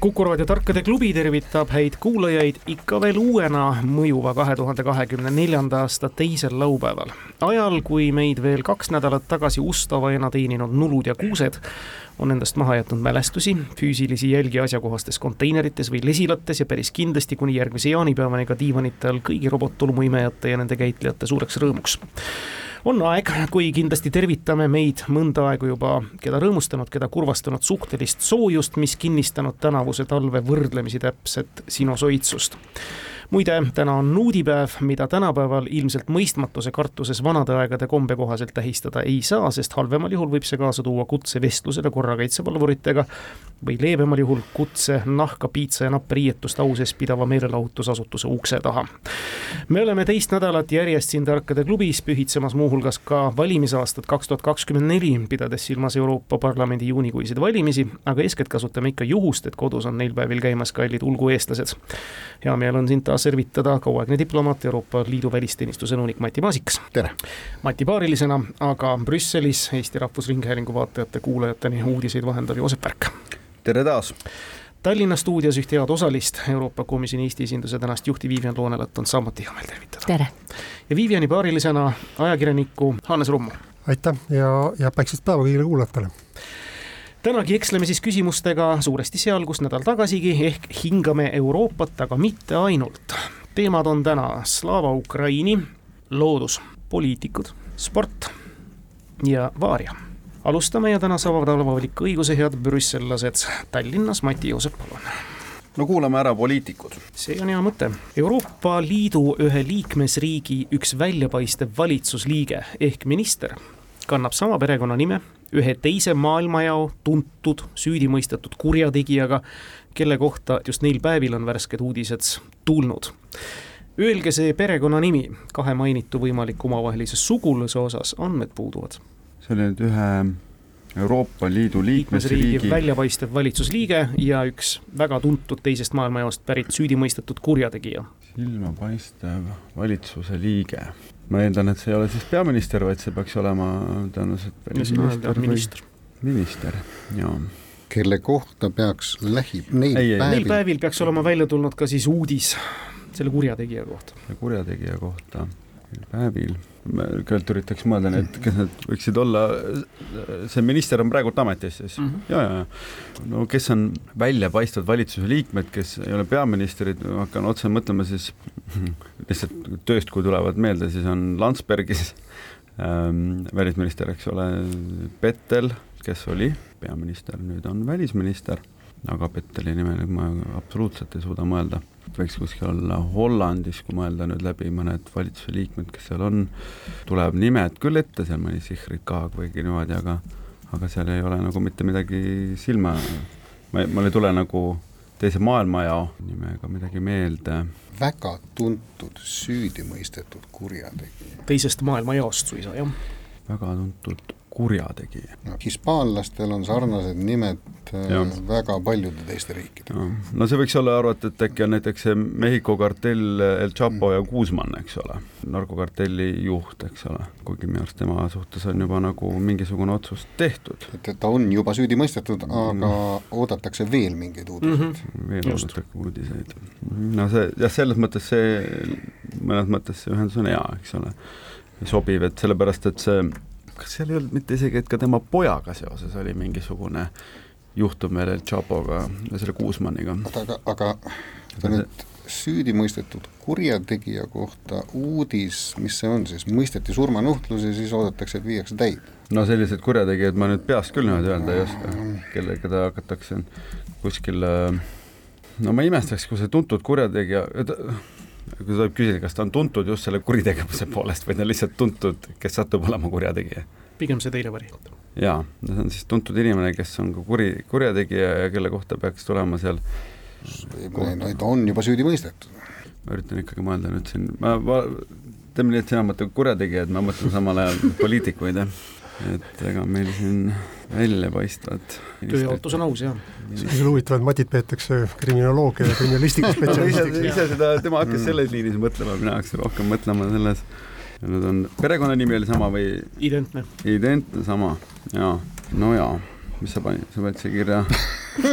Kuku raadio Tarkade klubi tervitab häid kuulajaid ikka veel uuena mõjuva kahe tuhande kahekümne neljanda aasta teisel laupäeval. ajal, kui meid veel kaks nädalat tagasi ustavajana teeninud nulud ja kuused on endast maha jätnud mälestusi, füüsilisi jälgi asjakohastes konteinerites või lesilates ja päris kindlasti kuni järgmise jaanipäevani ka diivanite all kõigi robottolmuimejate ja nende käitlejate suureks rõõmuks on aeg, kui kindlasti tervitame meid mõnda aega juba, keda rõõmustanud, keda kurvastanud suhtelist soojust, mis kinnistanud tänavuse talve võrdlemisi täpset sinusoitsust muide, täna on nuudipäev, mida tänapäeval ilmselt mõistmatuse kartuses vanade aegade kombe kohaselt tähistada ei saa, sest halvemal juhul võib see kaasa tuua kutse vestlusele korrakaitsevalvuritega või leebemal juhul kutse nahka, piitsa ja nappe riietust au sees pidava meelelahutusasutuse ukse taha. me oleme teist nädalat järjest siin Tarkade klubis pühitsemas muuhulgas ka valimisaastat kaks tuhat kakskümmend neli, pidades silmas Euroopa Parlamendi juunikuiseid valimisi, aga eeskätt kasutame ikka juhust, et kodus on neil päevil käimas kallid ulgueestlased. hea meel on sind taas servitada kauaaegne diplomaat, Euroopa Liidu välisteenistuse nõunik Mati Maasikas. tere! Mati paarilisena, aga Brüsselis Eesti Rahvusringhäälingu vaatajate-kuulajateni uudiseid vahendav Joosep Värk. Tere taas! Tallinna stuudios ühte head osalist, Euroopa Komisjoni Eesti esinduse tänast juhti Vivian Loonelat on samuti hea meel tervitada. tere! ja Viviani paarilisena ajakirjanikku Hannes Rummu. aitäh ja, ja päikest päeva kõigile kuulajatele tänagi eksleme siis küsimustega suuresti seal, kus nädal tagasigi, ehk hingame Euroopat, aga mitte ainult. teemad on täna Slava Ukraini, loodus, poliitikud, sport ja vaaria. Alustame ja täna saavad avaliku õiguse head brüssellased Tallinnas, Mati Joosep, palun no kuulame ära poliitikud. see on hea mõte. Euroopa Liidu ühe liikmesriigi üks väljapaistev valitsusliige ehk minister kannab sama perekonnanime ühe teise maailmajao tuntud süüdimõistetud kurjategijaga, kelle kohta just neil päevil on värsked uudised tulnud. Öelge see perekonnanimi kahe mainitu võimaliku omavahelise sugulase osas, andmed puuduvad. See oli nüüd ühe Euroopa Liidu liikmesriigi väljapaistev valitsusliige ja üks väga tuntud teisest maailmajaost pärit süüdimõistetud kurjategija. silmapaistev valitsuse liige ma eeldan, et see ei ole siis peaminister, vaid see peaks olema tõenäoliselt välisminister või minister, minister, jaa. kelle kohta peaks lähi, neil ei, päevil neil päevil peaks olema välja tulnud ka siis uudis selle kurjategija kohta. kurjategija kohta, päevil ma kõigepealt üritaks mõelda, et kes need võiksid olla, see minister on praegult ametis siis. Mm, -hmm. ja, ja. No kes on väljapaistvad valitsuse liikmed, kes ei ole peaministrid, hakkan otse mõtlema siis lihtsalt tööst, kui tulevad meelde, siis on Landsbergis ähm, välisminister, eks ole, Pettel, kes oli peaminister, nüüd on välisminister, aga Petteli nimel ma absoluutselt ei suuda mõelda võiks kuskil olla Hollandis, kui mõelda nüüd läbi mõned valitsuse liikmed, kes seal on, tuleb nimed küll ette, seal mõni Sigrid Kaag või niimoodi, aga aga seal ei ole nagu mitte midagi silma, ma, mul ei tule nagu teise maailmajao nimega midagi meelde. väga tuntud süüdimõistetud kurjategija. teisest maailmajaost suisa, jah. Väga tuntud kurjategija no,. hispaanlastel on sarnased nimed äh, ja. väga paljude teiste riikidega. no see võiks olla arvata, et äkki on näiteks see Mehhiko kartell El Chapo mm. ja Guzman, eks ole, narkokartelli juht, eks ole, kuigi minu arust tema suhtes on juba nagu mingisugune otsus tehtud. et, et ta on juba süüdi mõistetud, aga mm. oodatakse veel mingeid uudiseid mm. -hmm. veel oodatakse uudiseid. no see, jah, selles mõttes see, mõnes mõttes see ühendus on hea, eks ole, sobiv, et sellepärast, et see kas seal ei olnud mitte isegi, et ka tema pojaga seoses oli mingisugune juhtum veel El Chapoga ja selle Kuusmanniga? oota, aga, aga nüüd süüdi mõistetud kurjategija kohta uudis, mis see on siis, mõisteti surmanuhtlus ja siis oodatakse, et viiakse täide? no sellised kurjategijad ma nüüd peast küll niimoodi öelda ei oska, kelle, keda hakatakse kuskil no ma imestaks, kui see tuntud kurjategija, kui tohib küsida, kas ta on tuntud just selle kuritegevuse poolest või ta on lihtsalt tuntud, kes satub olema kurjategija? pigem see teine variant. jaa, see on siis tuntud inimene, kes on ka kuri, kurjategija ja kelle kohta peaks tulema seal Neid on juba süüdi mõistetud. ma üritan ikkagi mõelda nüüd siin, ma, ma, teeme nii, et sina mõtled kurjategijaid, ma mõtlen samal ajal poliitikuid, jah. Et ega meil siin väljapaistvad tööjaotus on aus, jah. sellisel huvitav, et Matit peetakse kriminoloogia ja kriminalistiku spetsialistiks. ise seda, tema hakkas selles liinis mõtlema, mina hakkasin rohkem mõtlema selles, nüüd on, perekonnanimi oli sama või? identne. identne, sama, jaa, no jaa. Mis sa panid, sa panid siia kirja.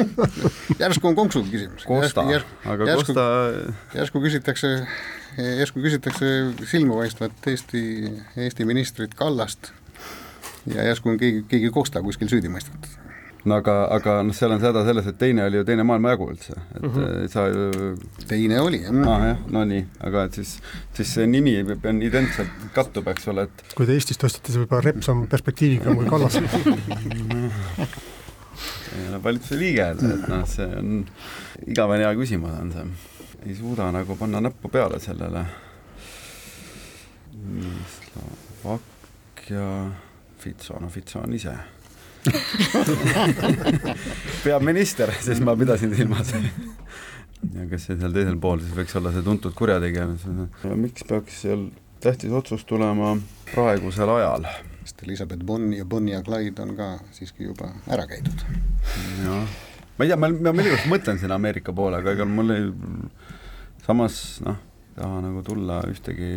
Järsku on konksu küsimus. Kosta, aga järsku, Kosta järsku küsitakse, järsku küsitakse silmapaistvat Eesti, Eesti ministrit Kallast ja järsku on keegi, keegi Kosta kuskil süüdi mõistetud no aga, aga noh, seal on see häda selles, et teine oli ju teine maailmajagu üldse, et mm -hmm. sa ju teine oli, jah. aa ah, jah, no nii, aga et siis, siis see nimi on identselt kattub, eks ole, et kui te Eestist ostsite, see võib-olla Repsam perspektiiviga kui Kallas ei ole valitsuse liige, et noh, see on igavene hea küsimus on see. ei suuda nagu panna näppu peale sellele. Slovakkia, Fitso, no Fitso on ise peaminister, siis ma pidasin silmas ja kes see seal teisel pool siis võiks olla see tuntud kurjategija, miks peaks seal tähtis otsus tulema praegusel ajal? sest Elizabeth Bonn ja Bonnie ja Clyde on ka siiski juba ära käidud. jah, ma ei tea, ma, ma millegipärast mõtlen sinna Ameerika poole, aga ega mul ei, samas noh, ei taha nagu tulla ühtegi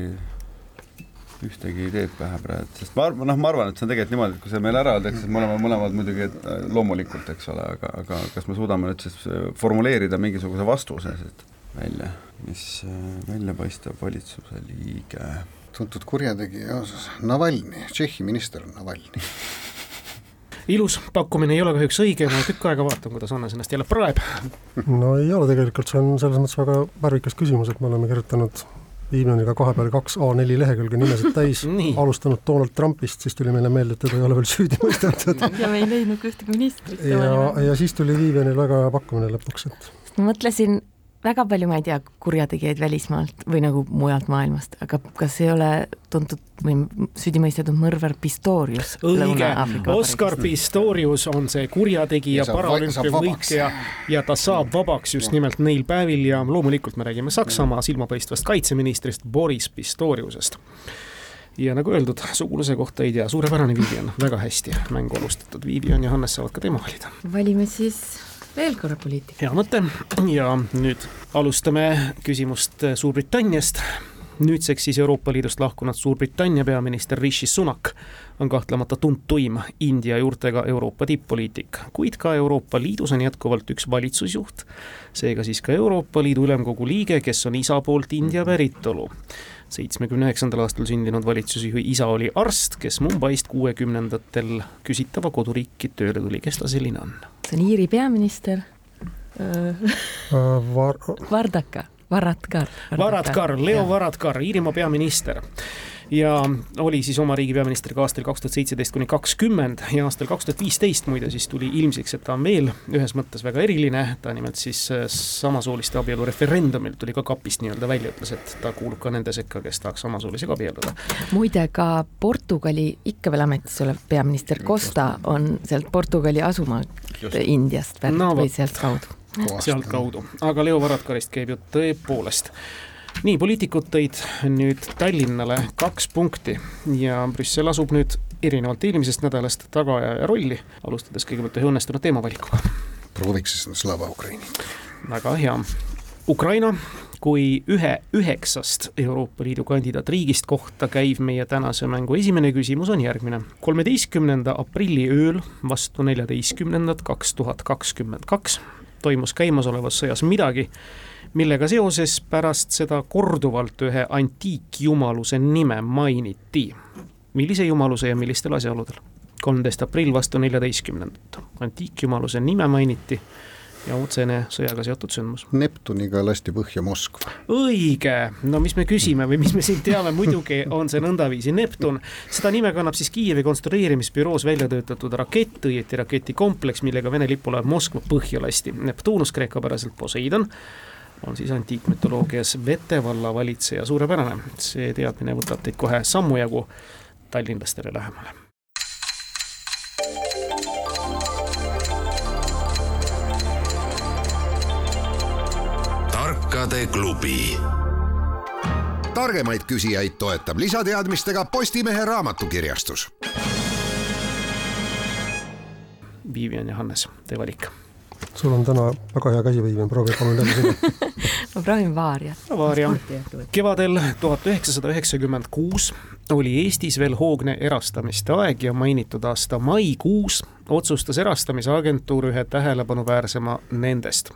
ühtegi ideed pähe praegu, sest ma arvan, noh, ma arvan, et see on tegelikult niimoodi, et kui see meile ära öeldakse, siis me oleme mõlemad muidugi äh, loomulikult, eks ole, aga, aga kas me suudame nüüd siis äh, formuleerida mingisuguse vastuse siit välja, mis äh, välja paistab valitsuse liige? tuntud kurjategija, Navalnõi, Tšehhi minister Navalnõi ilus pakkumine ei ole kahjuks õige, ma tükk aega vaatan, kuidas Hannes ennast jälle praeb. no ei ole tegelikult, see on selles mõttes väga värvikas küsimus, et me oleme kirjutanud Viimaniga kahe peale kaks A4 lehekülge nimesid täis alustanud Donald Trumpist, siis tuli meile meelde, et teda ei ole veel süüdi mõistetud. ja me ei leidnud ka ühtegi ministrit. ja, ja siis tuli Viivianil väga hea pakkumine lõpuks, et. ma mõtlesin väga palju, ma ei tea, kurjategijaid välismaalt või nagu mujalt maailmast, aga kas ei ole tuntud või süüdimõistetud mõrvar Pistorius? õige, Oscar Pistorius on see kurjategija, paralümpiavõitja ja ta saab vabaks just nimelt neil päevil ja loomulikult me räägime Saksamaa silmapaistvast kaitseministrist Boris Pistoriusest. Ja nagu öeldud, sugulase kohta ei tea, suurepärane Vivian, väga hästi mängu alustatud, Vivian ja Hannes saavad ka tema valida. valime siis veel korra poliitika. hea mõte ja nüüd alustame küsimust Suurbritanniast. nüüdseks siis Euroopa Liidust lahkunud Suurbritannia peaminister Rishi Sunak on kahtlemata tuntuim India juurtega Euroopa tipp-poliitik, kuid ka Euroopa Liidus on jätkuvalt üks valitsusjuht, seega siis ka Euroopa Liidu Ülemkogu liige, kes on isa poolt India päritolu seitsmekümne üheksandal aastal sündinud valitsusjuhi isa oli arst, kes Mumbaist kuuekümnendatel küsitava koduriiki tööle tuli, kes ta selline on? See on Iiri peaminister? Äh, Var... Vardaka, Varadkar. Varadkar, Leo Varadkar, Iirimaa peaminister ja oli siis oma riigi peaminister ka aastal kaks tuhat seitseteist kuni kakskümmend ja aastal kaks tuhat viisteist muide siis tuli ilmsiks, et ta on veel ühes mõttes väga eriline, ta nimelt siis äh, samasooliste abielu referendumil tuli ka kapist nii-öelda välja, ütles, et ta kuulub ka nende sekka, kes tahaks samasoolisega abielluda. muide, ka Portugali ikka veel ametis olev peaminister Costa on sealt Portugali asumaa Indiast pärit no, või sealtkaudu. Sealtkaudu, aga Leo Varadkarist käib jutt tõepoolest nii, poliitikud tõid nüüd Tallinnale kaks punkti ja Brüssel asub nüüd erinevalt eelmisest nädalast tagaajaja rolli, alustades kõigepealt ühe õnnestunud teemavalikuga. prooviks siis Slava Ukraini. väga hea. Ukraina kui ühe üheksast Euroopa Liidu kandidaatriigist kohta käiv meie tänase mängu esimene küsimus on järgmine. kolmeteistkümnenda aprilli ööl vastu neljateistkümnendat kaks tuhat kakskümmend kaks toimus käimasolevas sõjas midagi, millega seoses pärast seda korduvalt ühe antiikjumaluse nime mainiti. millise jumaluse ja millistel asjaoludel? kolmteist aprill vastu neljateistkümnendat, antiikjumaluse nime mainiti ja otsene sõjaga seotud sündmus. Neptuniga lasti põhja Moskva. õige, no mis me küsime või mis me siin teame, muidugi on see nõndaviisi Neptun. seda nime kannab siis Kiievi konstrueerimisbüroos välja töötatud rakett, õieti raketikompleks, millega Vene lipu läheb Moskva põhja lasti. Neptunus kreekapäraselt Poseidon on siis antiikmütoloogias Vete valla valitseja, suurepärane. see teadmine võtab teid kohe sammu jagu tallinlastele lähemale. Tarkade klubi. targemaid küsijaid toetab lisateadmistega Postimehe raamatukirjastus. Vivian ja Hannes, teie valik. sul on täna väga hea käsi, Vivian, proovi palun jälle sina. ma proovin Vaariat. Vaaria. kevadel tuhat üheksasada üheksakümmend kuus oli Eestis veel hoogne erastamiste aeg ja mainitud aasta maikuus otsustas erastamise agentuur ühe tähelepanuväärsema nendest.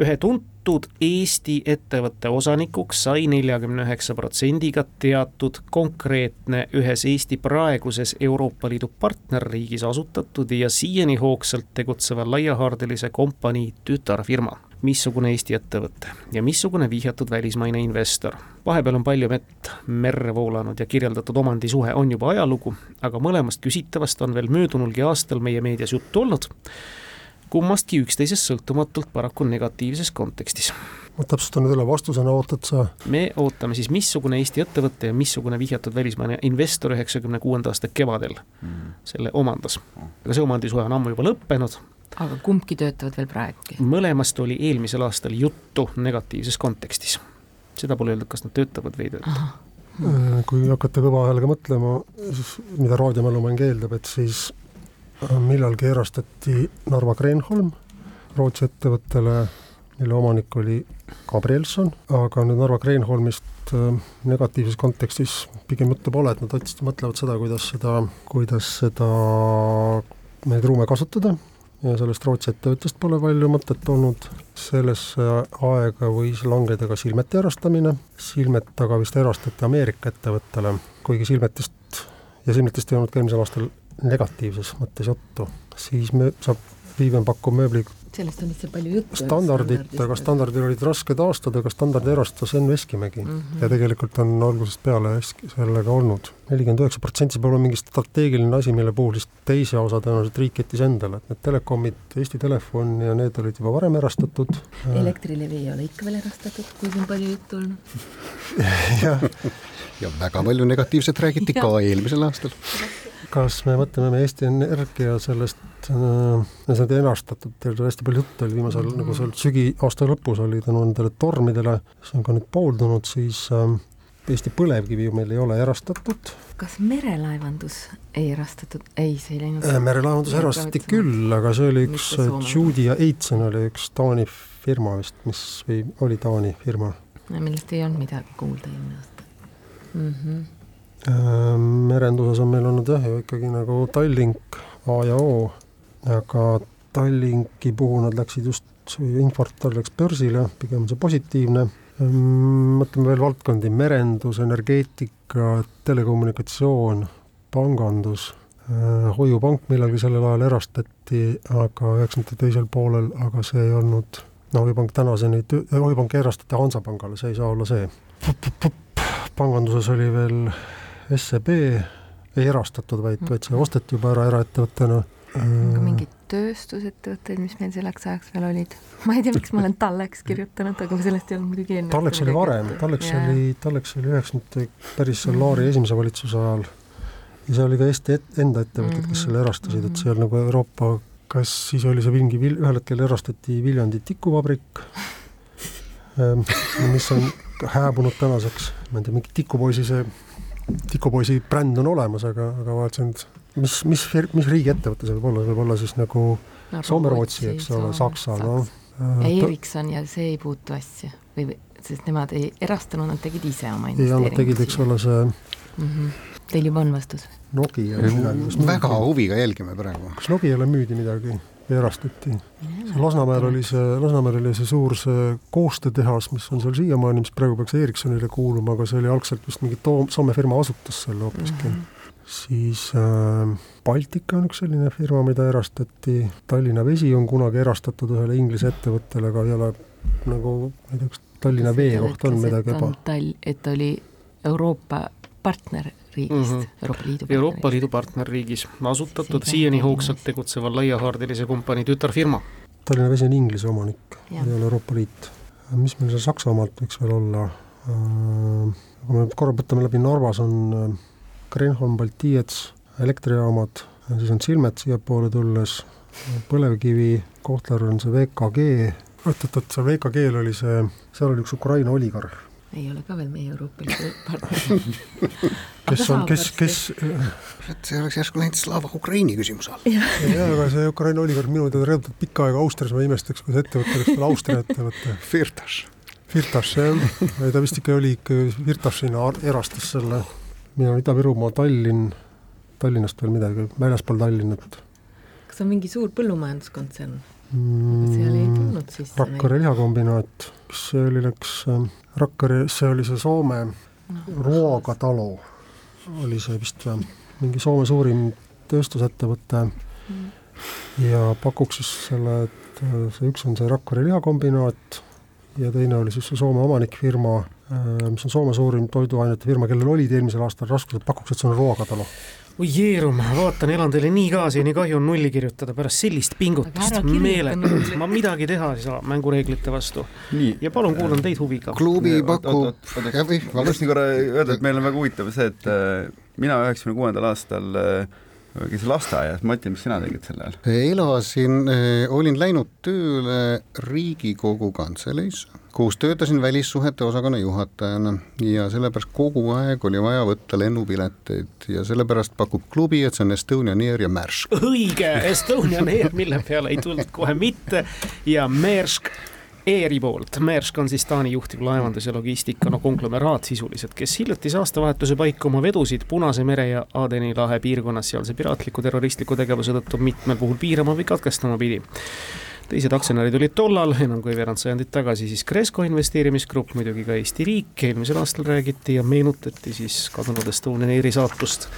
Ühe tuntud Eesti ettevõtte osanikuks sai neljakümne üheksa protsendiga teatud konkreetne ühes Eesti praeguses Euroopa Liidu partnerriigis asutatud ja siiani hoogsalt tegutseva laiahaardelise kompanii tütarfirma missugune Eesti ettevõte ja missugune vihjatud välismaine investor. vahepeal on palju vett merre voolanud ja kirjeldatud omandisuhe on juba ajalugu, aga mõlemast küsitavast on veel möödunulgi aastal meie meedias juttu olnud, kummastki üksteisest sõltumatult paraku negatiivses kontekstis. ma täpsustan nüüd üle, vastusena ootad sa? me ootame siis, missugune Eesti ettevõte ja missugune vihjatud välismaine investor üheksakümne kuuenda aasta kevadel mm. selle omandas. aga see omandisuhe on ammu juba lõppenud aga kumbki töötavad veel praegugi? mõlemast oli eelmisel aastal juttu negatiivses kontekstis. seda pole öeldud, kas nad töötavad või ei tööta. Äh, kui hakata kõva häälega mõtlema, mida raadiomälumäng eeldab, et siis millalgi erastati Narva Kreenholm Rootsi ettevõttele, mille omanik oli Gabrielson, aga nüüd Narva Kreenholmist äh, negatiivses kontekstis pigem juttu pole, et nad otsisid, mõtlevad seda, kuidas seda, kuidas seda, neid ruume kasutada ja sellest Rootsi ettevõttest pole palju mõtet olnud. sellesse aega võis langeda ka Silmeti erastamine, Silmet aga vist erastati Ameerika ettevõttele, kuigi Silmetist ja Silmetist ei olnud ka eelmisel aastal negatiivses mõttes juttu, siis me, saab Viiven pakub mööbli sellest on lihtsalt palju juttu. standardit, aga standardil olid raske taastada, aga standardi erastas Enn Veskimägi mm -hmm. ja tegelikult on algusest peale sellega olnud. nelikümmend üheksa protsenti, see pole mingi strateegiline asi, mille puhul siis teise osa tõenäoliselt riik jättis endale, et need telekomid, Eesti Telefon ja need olid juba varem erastatud. Elektrilevi ei ole ikka veel erastatud, kuigi on palju juttu olnud. jah, ja väga palju negatiivset räägiti ka eelmisel aastal kas me mõtleme, me Eesti Energia sellest äh,, see on erastatud, teil oli hästi palju juttu oli viimasel mm, -hmm. nagu seal sügi, aasta lõpus oli tänu nendele tormidele, see on ka nüüd pooldunud, siis äh, Eesti Põlevkivi ju meil ei ole erastatud. kas merelaevandus ei erastatud, ei, see ei läinud äh,? merelaevandus erastati küll, aga see oli üks, Judy ja Eitsen oli üks Taani firma vist, mis või oli Taani firma. millest ei olnud midagi kuulda eelmine aasta mm. -hmm merenduses on meil olnud jah ju ikkagi nagu Tallink A ja O, aga Tallinki puhul nad läksid just, infort läks börsile, pigem see positiivne. Ähm, mõtleme veel valdkondi, merendus, energeetika, telekommunikatsioon, pangandus, äh, hoiupank millalgi sellel ajal erastati, aga üheksakümnendate teisel poolel, aga see ei olnud, no hoiupank tänaseni, hoiupank erastati Hansapangale, see ei saa olla see. panganduses oli veel SEB ei erastatud, vaid, vaid see osteti juba ära eraettevõttena. ka mingeid tööstusettevõtteid, mis meil selleks ajaks veel olid. ma ei tea, miks ma olen Talleks kirjutanud, aga sellest ei olnud muidugi eelnevalt Talleks oli varem, Talleks ja. oli, Talleks oli üheksakümnendate päris seal Laari esimese valitsuse ajal ja see oli ka Eesti et, enda ettevõtted, kes mhm. selle erastasid, et see oli nagu Euroopa, kas siis oli see mingi, ühel hetkel erastati Viljandi tikuvabrik, mis on hääbunud tänaseks, ma ei tea, mingi tikupoisi see tikupoisi bränd on olemas, aga, aga vaatasin, et mis, mis, mis riigiettevõte see võib olla, see võib olla siis nagu no, Soome-Rootsi, eks ole, Saksa, noh. ja Ericsson ja see ei puutu asja või, sest nemad ei erastanud, nad tegid ise oma investeeringuid. Nad tegid, eks ole, see mm. -hmm. Teil juba on vastus? Nokia väga huviga jälgime praegu. kas Nokiale müüdi midagi? Erastati. Lasnamäel oli see, Lasnamäel oli see suur see koostöötehas, mis on seal siiamaani, mis praegu peaks Ericssonile kuuluma, aga see oli algselt vist mingi too-, Soome firma asutas selle hoopiski mm. -hmm siis äh, Baltika on üks selline firma, mida erastati, Tallinna Vesi on kunagi erastatud ühele Inglise ettevõttele, aga ei ole nagu, ma ei tea, kas Tallinna Vee kohta on midagi juba? Tal-, et oli Euroopa partner riigist mm, -hmm. Euroopa Liidu Euroopa Liidu partnerriigis asutatud siiani hoogsalt tegutseva laiahaardelise kompanii tütarfirma. Tallinna Vesi on Inglise omanik, ei ole Euroopa Liit. mis meil seal Saksamaalt võiks veel olla? Äh, kui me korra võtame läbi, Narvas on äh, Kreenholm, Baltiets, elektrijaamad, siis on Silmet siiapoole tulles, põlevkivi, Kohtlar on see VKG, oot-oot-oot, seal VKG-l oli see, seal oli üks Ukraina oligarh, ei ole ka veel meie Euroopa Liidu partner. kes on, kes, kes, see oleks järsku läinud Slava Ukraini küsimuse alla. jaa, aga see Ukraina oligarh minu teada reedetud pikka aega Austrias, ma imestaks, kui see ettevõte oleks veel Austria ettevõte. Firtaš. Firtaš jah, ta vist ikka oli ikka, ar- erastas selle, mina olen Ida-Virumaa, Tallinn, Tallinnast veel midagi, väljaspool Tallinnat kas on mingi suur põllumajanduskontsern? mm,. seal ei tulnud sisse Rakvere lihakombinaat, see oli, läks äh, Rakvere, see oli see Soome Ruoga talu, oli see vist või, mingi Soome suurim tööstusettevõte. Ja pakuks siis selle, et äh, see üks on see Rakvere lihakombinaat ja teine oli siis see Soome omanikfirma, mis on Soome suurim toiduainete firma, kellel olid eelmisel aastal raskused, pakuks, et see on talu. oi Jeerum, vaatan, elan teile nii kaasa ja nii kahju on nulli kirjutada pärast sellist pingutust nulli., ma midagi teha ei saa mängureeglite vastu ja palun kuulan teid huviga. klubi pakub jah või, ma tahtsin korra öelda, et meil on väga huvitav see, et äh, mina üheksakümne kuuendal aastal äh, käisin lasteaias, Mati, mis sina tegid sel ajal? elasin, olin läinud tööle Riigikogu kantseleisse, kus töötasin välissuhete osakonna juhatajana ja sellepärast kogu aeg oli vaja võtta lennupileteid ja sellepärast pakub klubi, et see on Estonian Air ja Maersk. õige, Estonian Air, mille peale ei tulnud kohe mitte ja Maersk Airi poolt, Maersk on siis Taani juhtiv laevandus- ja logistika, no konglomeraat sisuliselt, kes hiljutise aastavahetuse paiku oma vedusid Punase mere ja Aadeni lahe piirkonnas sealse piraatliku terroristliku tegevuse tõttu mitmel puhul piirama või katkestama pidi teised aktsionärid olid tollal enam kui veerand sajandit tagasi siis Cresco investeerimisgrupp, muidugi ka Eesti riik, eelmisel aastal räägiti ja meenutati siis kadunud Estonian Airi saatust.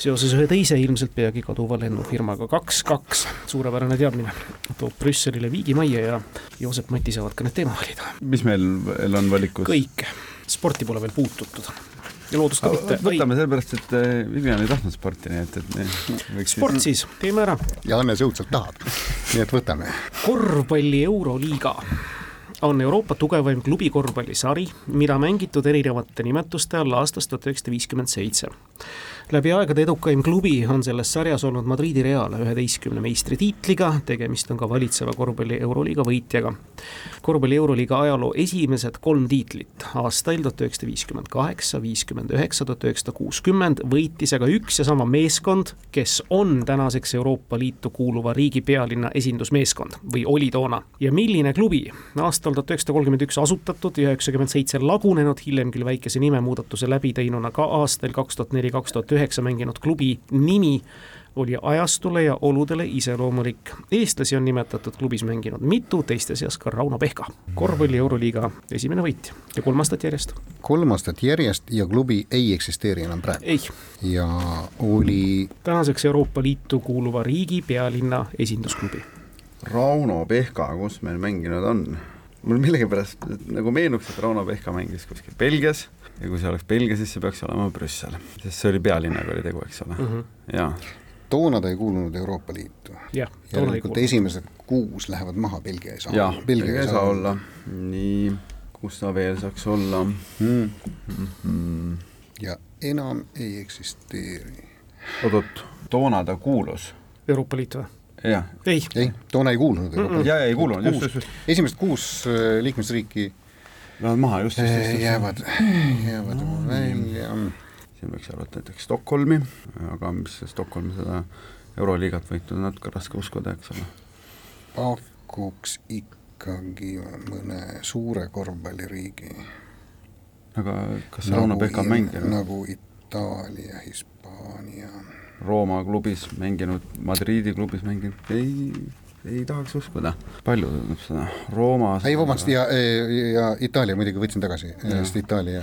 Seoses ühe teise ilmselt peagi kaduva lennufirmaga kaks-kaks, suurepärane teadmine, toob Brüsselile viigimajja ja Joosep Mati saavad ka need teema valida, mis meil veel on valikus? kõik, sporti pole veel puututud ja loodust ka mitte, võtame sellepärast, et äh, Vivian ei tahtnud sporti, nii et, et sport siis, teeme ära, ja Hannes õudselt tahab, nii et võtame. korvpalli Euroliiga. On Euroopa tugevaim klubikorvpallisari, mida mängitud erinevate nimetuste all aastast tuhat üheksasada viiskümmend seitse läbi aegade edukaim klubi on selles sarjas olnud Madridi Real üheteistkümne meistritiitliga, tegemist on ka valitseva korvpalli Euroliiga võitjaga. korvpalli Euroliiga ajaloo esimesed kolm tiitlit. Aastail tuhat üheksasada viiskümmend kaheksa, viiskümmend üheksa, tuhat üheksasada kuuskümmend võitis aga üks ja sama meeskond, kes on tänaseks Euroopa Liitu kuuluva riigi pealinna esindusmeeskond või oli toona. Ja milline klubi? Aastal tuhat üheksasada kolmkümmend üks asutatud ja üheksakümmend seitse lagunenud, hiljem küll väikese nimemuudatuse läbi teinuna ka aastail kaks tuhat neli, kaks tuhat üheksa mänginud klubi nimi oli ajastule ja oludele iseloomulik. eestlasi on nimetatud klubis mänginud mitu, teiste seas ka Rauno Pehka, korvpalli Euroliiga esimene võitja ja kolm aastat järjest. kolm aastat järjest ja klubi ei eksisteeri enam praegu ei, ja oli tänaseks Euroopa Liitu kuuluva riigi pealinna esindusklubi. Rauno Pehka, kus meil mänginud on? Mul millegipärast nagu meenuks, et Rauno Pehka mängis kuskil Belgias ja kui see oleks Belgia, siis see peaks olema Brüssel, sest see oli pealinnaga oli tegu, eks ole mm. -hmm. jaa. toona ta ei kuulunud Euroopa Liitu. järelikult esimesed kuus lähevad maha, Belgia ei saa. jah, Belgia ei saa olla. nii, kus ta veel saaks olla mm.. mm.? ja enam ei eksisteeri. oot-oot, toona ta kuulus, Euroopa Liit või? jah, ei, ei, toona ei kuulunud Euroopa Liitu. ja, ja ei kuulunud, just, just, just, esimesed kuus äh, liikmesriiki lähevad maha, just, just, just, jäävad, jäävad välja. siin võiks arvata näiteks Stockholmi, aga mis see Stockholm seda Euroliigat võitnud on natuke raske uskuda, eks ole. pakuks ikkagi mõne suure korvpalliriigi. aga kas see Rauno Pehka on mänginud nagu Itaalia, Hispaania. Rooma klubis mänginud, Madridi klubis mänginud, ei, ei tahaks uskuda. palju seda, Roomas ei, vabandust, ja, ja Itaalia muidugi võtsin tagasi, sest Itaalia,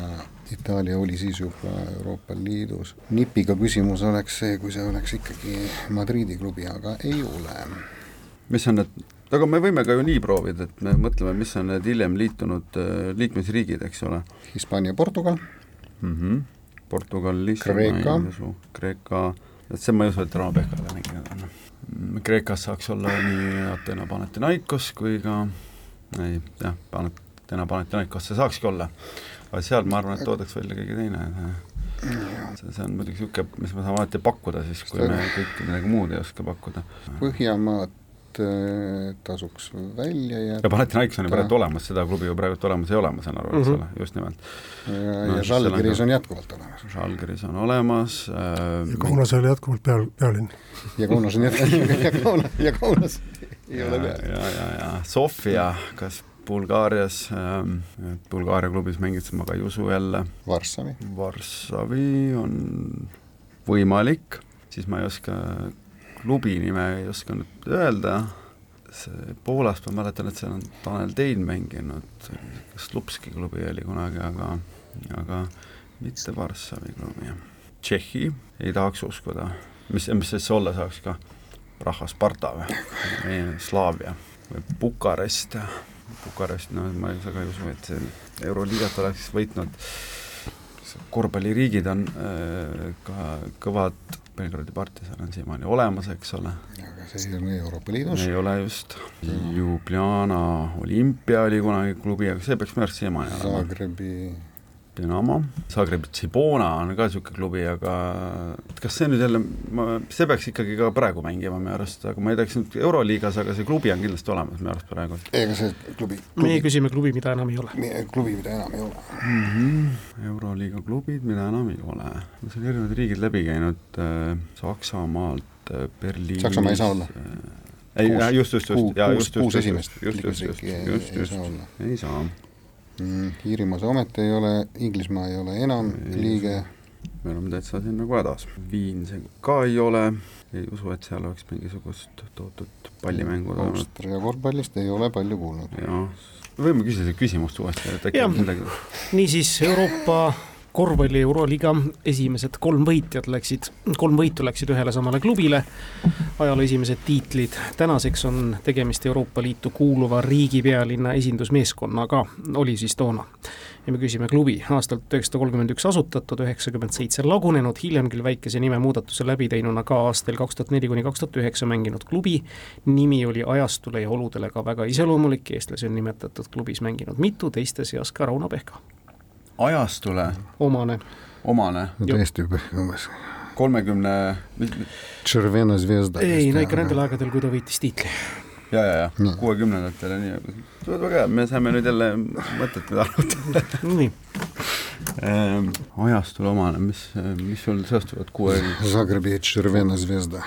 Itaalia oli siis juba Euroopa Liidus. nipiga küsimus oleks see, kui see oleks ikkagi Madridi klubi, aga ei ole. mis on need, aga me võime ka ju nii proovida, et me mõtleme, mis on need hiljem liitunud äh, liikmesriigid, eks ole Hispaania, Portugal, mm. -hmm. Portugal, Kreeka. Kreeka, et see ma ei usu, et Rauno Pehkaga mänginud on. Kreekas saaks olla nii Ateena Panathinaikos kui ka ei jah, Ateena Panathinaikos see saakski olla, aga seal ma arvan, et toodaks välja keegi teine, see, see on muidugi niisugune, mis me saame alati pakkuda siis, kui me kõike midagi muud ei oska pakkuda. Põhjamaad tasuks välja jätta. ja Panathinaikos on ju praegu olemas, seda klubi ju praegu olemas ei ole, ma saan aru, eks mhm. ole just nimelt. ja no,, ja Žalgiris on jätkuvalt olemas. Žalgiris on olemas äh,. ja Kaunas ei ole jätkuvalt peal, pealinn. ja Kaunas on jätkuvalt, ja Kaunas, ja Kaunas ei ja, ole peal. ja, ja, ja Sofia, kas Bulgaarias ähm,, Bulgaaria klubis mängides ma ka ei usu jälle. Varssavi. Varssavi on võimalik, siis ma ei oska, klubi nime ei oska nüüd öelda, see Poolast ma mäletan, et seal on Tanel Tein mänginud, Slupski klubi oli kunagi, aga, aga mitte Varssavi klubi. Tšehhi? Ei tahaks uskuda, mis, mis siis olla saaks ka, rahva Sparta või, Slaavia või Bukarest. Bukarest, no ma väga ei usu, et see Euroliigat oleks võitnud. Korvpalliriigid on äh, ka kõvad, Belgradi partisan on siiamaani olemas, eks ole. aga see ei ole Euroopa Liidus. ei ole just. Ljubljana olümpia oli kunagi klubi, aga see peaks minu arust siiamaani olema. Zagrebi Dinamo, Zagreb Cibona on ka niisugune klubi, aga et kas see nüüd jälle, ma, see peaks ikkagi ka praegu mängima minu arust, aga ma ei teaks nüüd Euroliigas, aga see klubi on kindlasti olemas minu arust praegu. ei, aga see klubi, klubi.. meie küsime klubi, mida enam ei ole. klubi, mida enam ei ole mm. -hmm. Euroliiga klubid, mida enam ei ole. ma olen erinevad riigid läbi käinud äh,, Saksamaalt äh,, Berliinis. Saksamaa ei saa olla äh, ei, äh, just, just, just, jaa, just, just, just, just, just, just, just, ei saa olla Iirimaa see ometi ei ole, Inglismaa ei ole enam ei, liige. me oleme täitsa siin nagu hädas. Viin see ka ei ole, ei usu, et seal oleks mingisugust tohutut pallimängu toimunud. Austria korvpallist ei ole palju kuulnud. jah, võime küsida küsimust uuesti, et äkki on midagi. niisiis Euroopa korvpalli Euroliiga esimesed kolm võitjat läksid, kolm võitu läksid ühele samale klubile. ajaloo esimesed tiitlid, tänaseks on tegemist Euroopa Liitu kuuluva riigi pealinna esindusmeeskonnaga, oli siis toona. ja me küsime klubi, aastal tuhat üheksasada kolmkümmend üks asutatud, üheksakümmend seitse lagunenud, hiljem küll väikese nimemuudatuse läbi teinuna ka aastail kaks tuhat neli kuni kaks tuhat üheksa mänginud klubi. nimi oli ajastule ja oludele ka väga iseloomulik, eestlasi on nimetatud klubis mänginud mitu, teiste seas ka Rauno Pehka ajastule omane, omane. täiesti umbes. kolmekümne. Červena zvezda. ei, no ikka nendel aegadel, kui ta võitis tiitli. ja, ja, ja kuuekümnendatel ja nii, väga hea, me saime nüüd jälle mõtet, arutada nii ähm,. ajastule omane, mis, mis sul seostuvad kuue? Zagrebi Červena zvezda,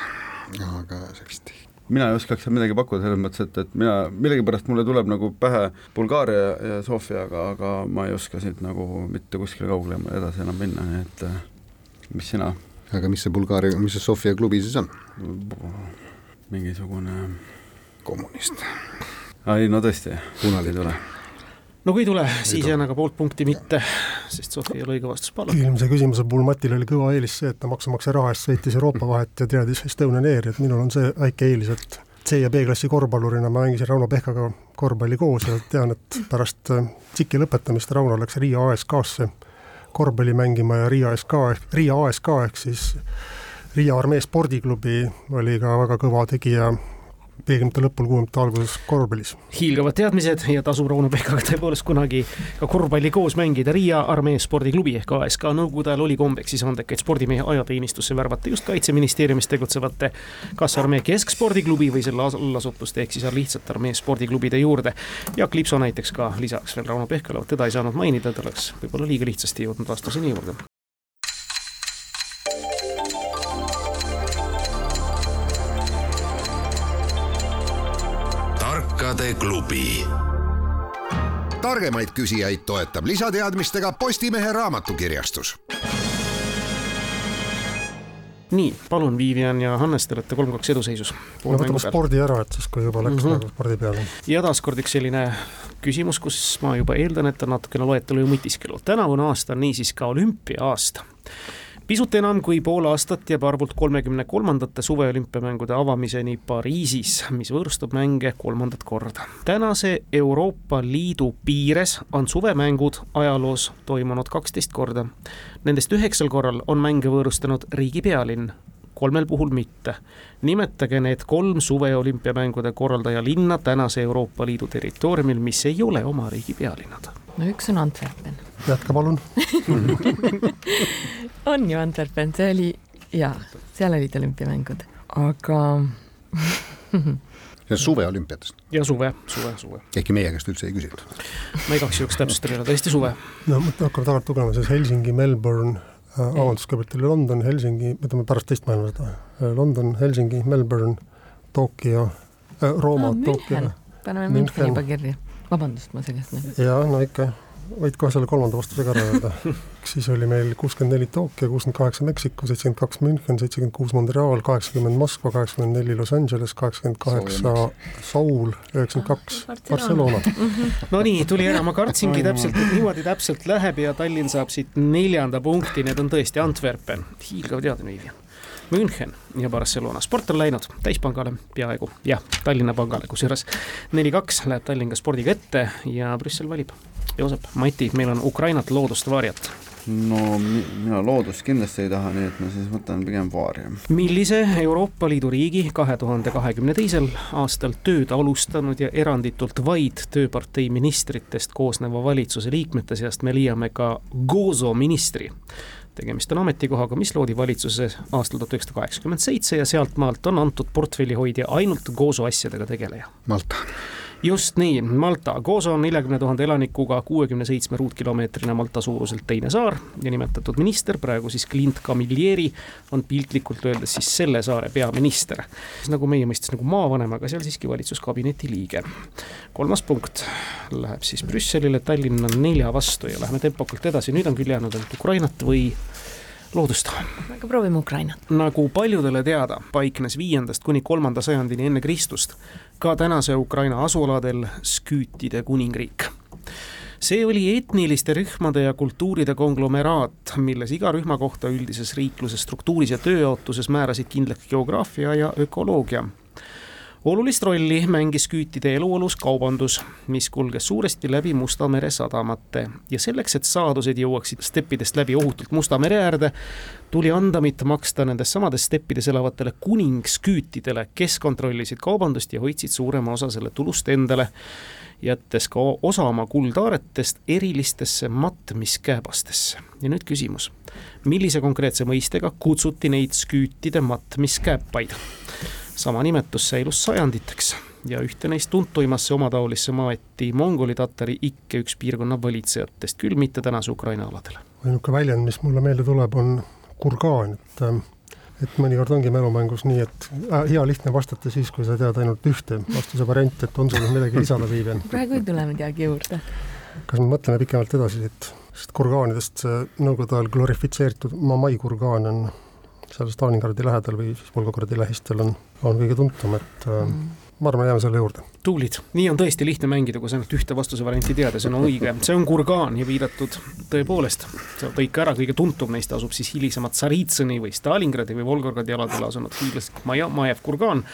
aga sellist mina ei oskaks seal midagi pakkuda selles mõttes, et, et mina, millegipärast mulle tuleb nagu pähe Bulgaaria ja Sofia, aga, aga ma ei oska siit nagu mitte kuskile kaugele edasi enam minna, nii et äh, mis sina? aga mis see Bulgaaria, mis see Sofia klubi siis on? mingisugune kommunist. ei no tõesti, punane ei tule no kui ei tule, siis jään aga poolt punkti mitte, sest Sofi ei ole õige vastus, palun. eelmise küsimuse puhul Matil oli kõva eelis see, et ta maksumaksja raha eest sõitis Euroopa vahet ja teadis Estonian Airi, et minul on see väike eelis, et C ja B-klassi korvpallurina ma mängisin Rauno Pehkaga korvpalli koos ja tean, et pärast TSIK-i äh, lõpetamist Rauno läks Riia ASK-sse korvpalli mängima ja Riia ASK, Riia ASK ehk siis Riia armee spordiklubi oli ka väga kõva tegija viiekümnendate lõpul, kuuekümnendate alguses korvpallis. hiilgavad teadmised ja tasub Rauno Pehkaga tõepoolest kunagi ka korvpalli koos mängida. Riia armee spordiklubi ehk ASK nõukogude ajal oli kombeks siis andekaid spordimehe ajateenistusse värvata just kaitseministeeriumis tegutsevate kas armee keskspordiklubi või selle allasutuste ehk siis lihtsalt armee spordiklubide juurde. Jaak Lipso näiteks ka lisaks veel Rauno Pehkale, teda ei saanud mainida, ta oleks võib-olla liiga lihtsasti jõudnud vastuseni juurde klubi. targemaid küsijaid toetab lisateadmistega Postimehe raamatukirjastus nii, palun, Vivian ja Hannes, te olete kolm-kaks eduseisus. no võtame spordi ära, et siis, kui juba läks mm -hmm. nagu spordi peale. ja taaskord üks selline küsimus, kus ma juba eeldan, et on natukene loetelu ja mõtiskelu. tänavune aasta on niisiis ka olümpia-aasta pisut enam kui pool aastat jääb arvult kolmekümne kolmandate suveolümpiamängude avamiseni Pariisis, mis võõrustab mänge kolmandat korda. tänase Euroopa Liidu piires on suvemängud ajaloos toimunud kaksteist korda. Nendest üheksal korral on mänge võõrustanud riigi pealinn, kolmel puhul mitte. nimetage need kolm suveolümpiamängude korraldaja linna tänase Euroopa Liidu territooriumil, mis ei ole oma riigi pealinnad. no üks on Antwerpen. Jätka palun on ju Antwerpen, see oli jaa, seal olid olümpiamängud, aga suveolümpiatest. ja suve, suve, suve. ehkki meie käest üldse ei küsitud. ma igaks juhuks täpsustan üle, tõesti suve. no mõtle, hakkame tagant lugema, siis Helsingi, Melbourne äh,, vabandust, kõigepealt oli London, Helsingi, võtame pärast teist maailmasõda äh,, London, Helsingi, Melbourne, Tokyo äh,, Rooma ah,, Tokyo. paneme Müncheni juba kirja, vabandust, ma segasin. jaa, no ikka võid kohe selle kolmanda vastuse ka ära öelda. siis oli meil kuuskümmend neli Tokyo, kuuskümmend kaheksa Meksiko, seitsekümmend kaks München, seitsekümmend kuus Montreal, kaheksakümmend Moskva, kaheksakümmend neli Los Angeles, kaheksakümmend kaheksa Seoul, üheksakümmend kaks Barcelona. Nonii, tuli ära, ma kartsingi täpselt, et niimoodi täpselt läheb ja Tallinn saab siit neljanda punkti, need on tõesti Antwerpen, hiilgav teadmine. München ja Barcelona, sport on läinud täispangale peaaegu, jah, Tallinna pangale, kusjuures neli-kaks läheb Tallinn ka spordiga ette ja Brüssel valib Joosep, Mati, meil on Ukrainat loodust varjata no mina loodust kindlasti ei taha, nii et ma siis võtan pigem Vaaria. millise Euroopa Liidu riigi kahe tuhande kahekümne teisel aastal tööd alustanud ja eranditult vaid tööpartei ministritest koosneva valitsuse liikmete seast me leiame ka Gozo ministri? tegemist on ametikohaga, mis loodi valitsuses aastal tuhat üheksasada kaheksakümmend seitse ja sealtmaalt on antud portfellihoidja ainult Gozo asjadega tegeleja. Malta just nii, Malta, Gozo on neljakümne tuhande elanikuga kuuekümne seitsme ruutkilomeetrine Malta suuruselt teine saar ja nimetatud minister, praegu siis Clint Camilleri, on piltlikult öeldes siis selle saare peaminister. nagu meie mõistes nagu maavanem, aga seal siiski valitsuskabineti liige. kolmas punkt läheb siis Brüsselile, Tallinn on nelja vastu ja läheme tempokalt edasi, nüüd on küll jäänud ainult Ukrainat või loodust. aga proovime Ukrainat. nagu paljudele teada, paiknes viiendast kuni kolmanda sajandini enne Kristust ka tänase Ukraina asuladel sküütide kuningriik. See oli etniliste rühmade ja kultuuride konglomeraat, milles iga rühma kohta üldises riikluse struktuuris ja tööjaotuses määrasid kindlaks geograafia ja ökoloogia olulist rolli mängis küütide eluolus kaubandus, mis kulges suuresti läbi Musta mere sadamate ja selleks, et saadused jõuaksid steppidest läbi ohutult Musta mere äärde, tuli andamit maksta nendes samades steppides elavatele kuningsküütidele, kes kontrollisid kaubandust ja hoidsid suurema osa selle tulust endale, jättes ka osa oma kuldaaretest erilistesse matmiskääbastesse. ja nüüd küsimus, millise konkreetse mõistega kutsuti neid sküütide matmiskääpaid? Sama nimetus säilus sajanditeks ja ühte neist tuntuimasse omataolisse maeti mongoli-tatari ikke üks piirkonna valitsejatest, küll mitte tänase Ukraina aladel. ainuke väljend, mis mulle meelde tuleb, on kurgaan, et et mõnikord ongi mälumängus nii, et äh, hea lihtne vastata siis, kui sa tead ainult ühte vastuse varianti, et on sul midagi lisada, Viivian? praegu ei tule midagi juurde. kas me mõtleme pikemalt edasi, et sest kurgaanidest see nõukogude ajal glorifitseeritud Mamai kurgaan on seal Stalingradi lähedal või siis Volgogradi lähistel on, on kõige tuntum, et mm. ma arvan, jääme selle juurde. tublid, nii on tõesti lihtne mängida, kui sa ainult ühte vastuse varianti tead ja see on õige, see on kurgaan ja viidatud tõepoolest, sa tõid ka ära, kõige tuntum neist asub siis hilisemad Tsaritsõni või Stalingradi või Volgogradi aladel asunud hiiglaslik Maja, Majev kurgaan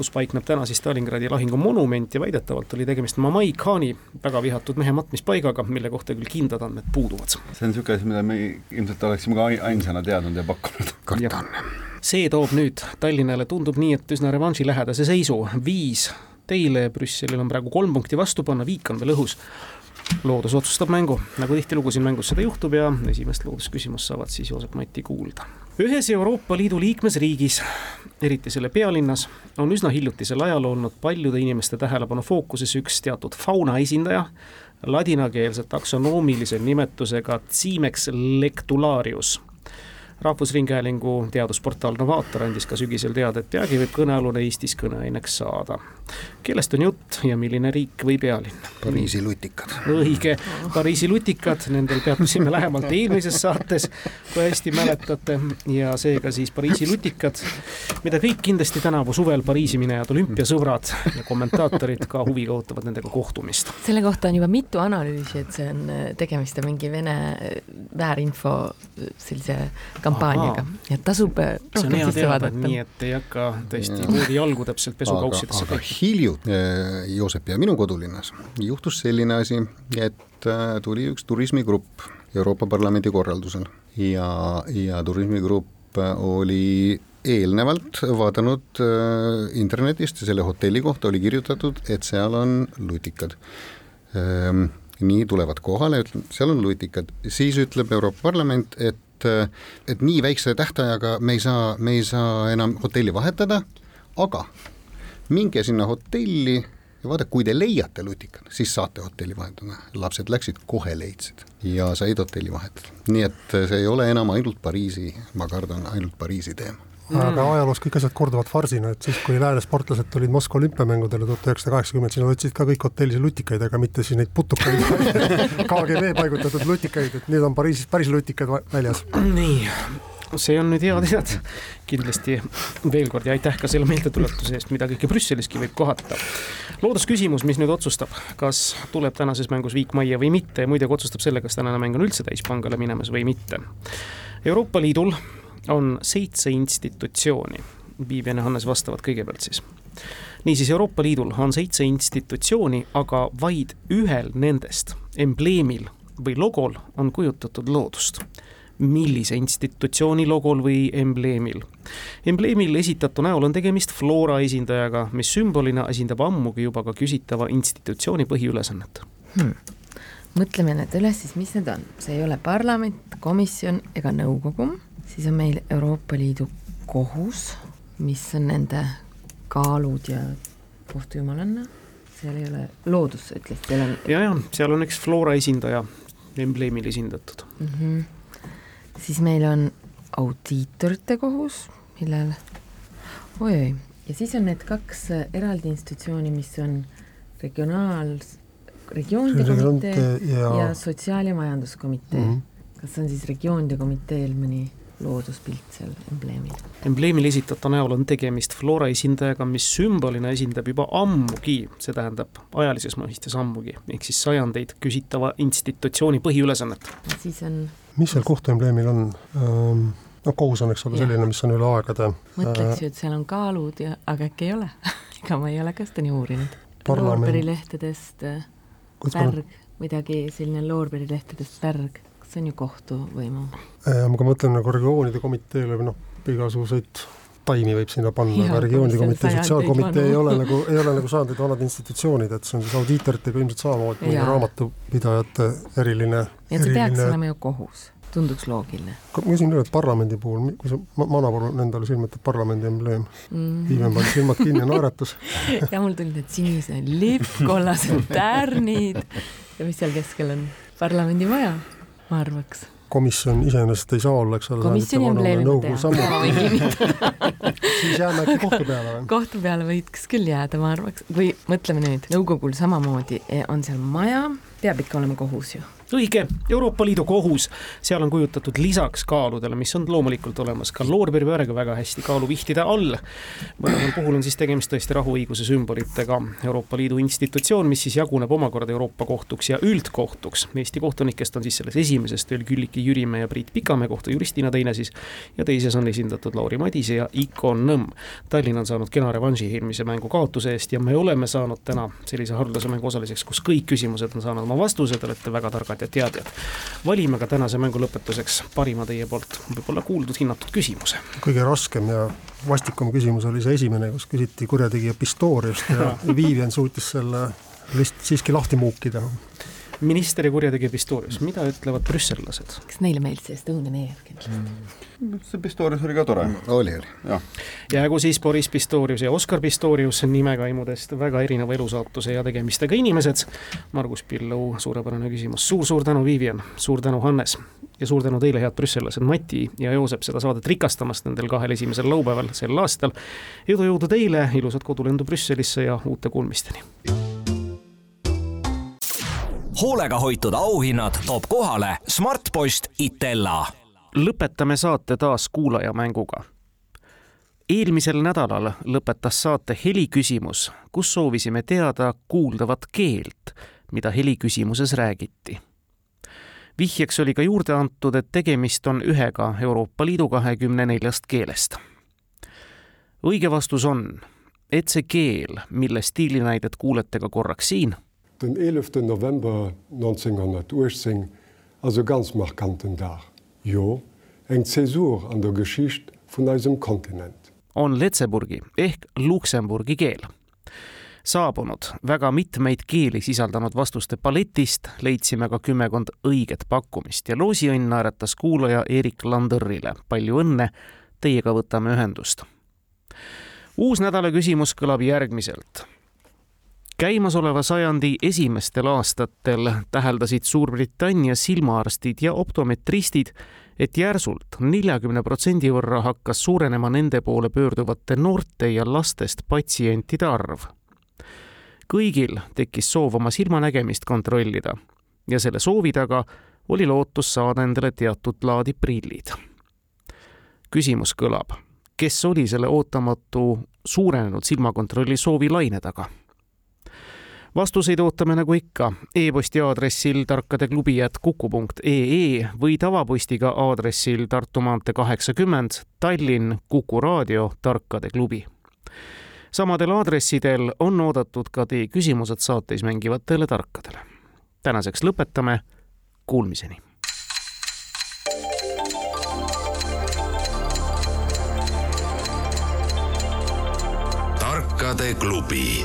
kus paikneb täna siis Stalingradi lahingu monument ja väidetavalt oli tegemist Mamai Khani väga vihatud mehe matmispaigaga, mille kohta küll kindlad andmed puuduvad. see on niisugune asi, mida me ilmselt oleksime ka ainsana teadnud ja pakkunud. kardan. see toob nüüd Tallinnale, tundub nii, et üsna revanšilähedase seisu, viis teile, Brüsselil on praegu kolm punkti vastu panna, viik on veel õhus loodus otsustab mängu, nagu tihtilugu siin mängus seda juhtub ja esimest loodusküsimust saavad siis Joosep Mati kuulda. ühes Euroopa Liidu liikmesriigis, eriti selle pealinnas, on üsna hiljutisel ajal olnud paljude inimeste tähelepanu fookuses üks teatud fauna esindaja, ladinakeelse taksonoomilise nimetusega Cimex lectularius rahvusringhäälingu teadusportaal Novaator andis ka sügisel teada, et peagi võib kõnealune Eestis kõneaineks saada. kellest on jutt ja milline riik või pealinn? Pariisi lutikad. õige, Pariisi lutikad, nendel peatusime lähemalt eelmises saates, kui hästi mäletate, ja seega siis Pariisi lutikad, mida kõik kindlasti tänavu suvel Pariisi minejad olümpiasõbrad ja kommentaatorid ka huviga ootavad nendega kohtumist. selle kohta on juba mitu analüüsi, et see on tegemist on mingi Vene väärinfo sellise kampaaniaga. Ja tasub äh, rohkem sisse vaadata. nii et ei hakka tõesti voodi jalgu täpselt pesukaussidesse aga, aga hiljuti äh, Joosepi ja minu kodulinnas. Juhtus selline asi, et äh, tuli üks turismigrupp Euroopa Parlamendi korraldusel. Ja, ja turismigrupp oli eelnevalt vaadanud internetist ja selle hotelli kohta oli kirjutatud, et seal on lutikad. Ehm, nii tulevad kohale, seal on lutikad, siis ütleb Euroopa Parlament, et et, et nii väikse tähtajaga me ei saa, me ei saa enam hotelli vahetada, aga minge sinna hotelli ja vaata, kui te leiate lutikad, siis saate hotelli vahetada. lapsed läksid, kohe leidsid ja said hotelli vahetada. nii et see ei ole enam ainult Pariisi, ma kardan, ainult Pariisi teema aga mm. ajaloos kõik asjad korduvad farsina, et siis, kui lääne sportlased tulid Moskva olümpiamängudele tuhat üheksasada kaheksakümmend, siis nad võtsid ka kõik hotellis lutikaid, aga mitte siis neid putukaid KGB paigutatud lutikaid, et need on Pariisis päris lutikad väljas. nii, see on nüüd hea teada. kindlasti veel kord ja aitäh ka selle meeldetuletuse eest, mida kõike Brüsseliski võib kohata. loodusküsimus, mis nüüd otsustab, kas tuleb tänases mängus viik majja või mitte ja muidugi otsustab selle, kas tänane mäng on üldse täispangale minemas või mitte. Euroopa Liidul on seitse institutsiooni. Viivian ja Hannes vastavad kõigepealt siis. niisiis, Euroopa Liidul on seitse institutsiooni, aga vaid ühel nendest embleemil või logol on kujutatud loodust millise institutsiooni logol või embleemil. embleemil esitatu näol on tegemist Flora esindajaga, mis sümbolina esindab ammugi juba ka küsitava institutsiooni põhiülesannet hmm.. mõtleme need üles siis, mis need on, see ei ole parlament, komisjon ega nõukogu siis on meil Euroopa Liidu kohus, mis on nende kaalud ja kohtujumalanna, seal ei ole loodus, sa ütlesid, seal on. ja, ja seal on üks Flora esindaja embleemil esindatud mm. -hmm. siis meil on audiitorite kohus, millel oi-oi, ja siis on need kaks eraldi institutsiooni, mis on regionaal, regioonide komitee ja, ja sotsiaal- ja majanduskomitee mm. -hmm. kas on siis regioonide komiteel mõni looduspilt seal embleemil. embleemil esitatu näol on tegemist Flora esindajaga, mis sümbolina esindab juba ammugi, see tähendab ajalises mõistes ammugi, ehk siis sajandeid küsitava institutsiooni põhiülesannet. siis on mis seal kohtuembleemil on ähm,? no kohus on, eks ole, selline, mis on üle aegade. mõtleks ju, et seal on kaalud ja, aga äkki ei ole ega ma ei ole ka seda nii uurinud. loorberilehtedest pärg, midagi selline loorberilehtedest pärg see on ju kohtuvõimu. ma ka mõtlen nagu regioonide komiteele või noh, igasuguseid taimi võib sinna panna, aga regioonide komitee, sotsiaalkomitee ei ole nagu, ei ole nagu sajandeid vanad institutsioonid, et see on siis audiitoritega ilmselt samamoodi, raamatupidajate eriline ja see eriline... peaks olema ju kohus, tunduks loogiline. ma küsin üle, et parlamendi puhul, kui see Manapuru endale silma ette parlamendi embleem mm., Viimen pani silmad kinni ja naeratas ja mul tulid need sinised lipp, kollased tärnid ja mis seal keskel on? parlamendimaja ma arvaks komisjon iseenesest ei saa olla, eks ole. komisjoni embleemi ma tean, siis jääme äkki kohtu peale või? kohtu peale võiks küll jääda, ma arvaks, või mõtleme nüüd, nõukogul samamoodi eh, on seal maja, peab ikka olema kohus ju õige, Euroopa Liidu kohus, seal on kujutatud lisaks kaaludele, mis on loomulikult olemas ka loorberitega väga hästi kaaluvihtide all. mõlemal puhul on siis tegemist tõesti rahuõiguse sümbolitega. Euroopa Liidu institutsioon, mis siis jaguneb omakorda Euroopa kohtuks ja üldkohtuks. Eesti kohtunikest on siis selles esimeses veel Külliki Jürimäe ja Priit Pikamäe kohtujuristina teine siis ja teises on esindatud Lauri Madise ja Iko Nõmm. Tallinn on saanud kena revanši eelmise mängu kaotuse eest ja me oleme saanud täna sellise haruldase mängu osaliseks, kus kõik küsimused on saanud oma vastused, olete väga targad ja teadjad. valime ka tänase mängu lõpetuseks parima teie poolt võib-olla kuuldud, hinnatud küsimuse. kõige raskem ja vastikum küsimus oli see esimene, kus küsiti kurjategija Pistoriust ja Vivian suutis selle vist siiski lahti muukida minister ja kurjategija Pistorius, mida ütlevad brüssellased? kas neile meeldis see Estonian Air kindlasti mm.? see Pistorius oli ka tore. oli, oli. jäägu siis Boris Pistorius ja Oskar Pistorius nimekaimudest väga erineva elusaatuse ja tegemistega inimesed. Margus Pillu suurepärane küsimus suur,, suur-suur tänu, Vivian, suur tänu, Hannes ja suur tänu teile, head brüssellased, Mati ja Joosep, seda saadet rikastamast nendel kahel esimesel laupäeval sel aastal. edu-jõudu teile, ilusat kodulendu Brüsselisse ja uute kuulmisteni hoolega hoitud auhinnad toob kohale Smartpost Itella. lõpetame saate taas kuulajamänguga. eelmisel nädalal lõpetas saate heliküsimus, kus soovisime teada kuuldavat keelt, mida heliküsimuses räägiti. vihjeks oli ka juurde antud, et tegemist on ühega Euroopa Liidu kahekümne neljast keelest. õige vastus on, et see keel, mille stiilinäidet kuulete ka korraks siin den 11. November 1918 also ganz markanten Dach. Jo eng Zäsur an der Geschicht vun eisem Kontinent. on Letseburgi ehk Luksemburgi keel. saabunud väga mitmeid keeli sisaldanud vastuste paletist leidsime ka kümmekond õiget pakkumist ja loosiõnn naeratas kuulaja Erik Landõrile. palju õnne, teiega võtame ühendust uus nädala küsimus kõlab järgmiselt. Käimasoleva sajandi esimestel aastatel täheldasid Suurbritannia silmaarstid ja optometristid, et järsult neljakümne protsendi võrra hakkas suurenema nende poole pöörduvate noorte ja lastest patsientide arv. kõigil tekkis soov oma silmanägemist kontrollida ja selle soovi taga oli lootus saada endale teatud laadi prillid. küsimus kõlab, kes oli selle ootamatu suurenenud silmakontrolli soovi laine taga? Vastuseid ootame nagu ikka e-posti aadressil tarkadeklubi.kuku.ee või tavapostiga aadressil Tartu maantee kaheksakümmend, Tallinn, Kuku raadio, Tarkade klubi. samadel aadressidel on oodatud ka teie küsimused saates mängivatele tarkadele. tänaseks lõpetame, kuulmiseni tarkade klubi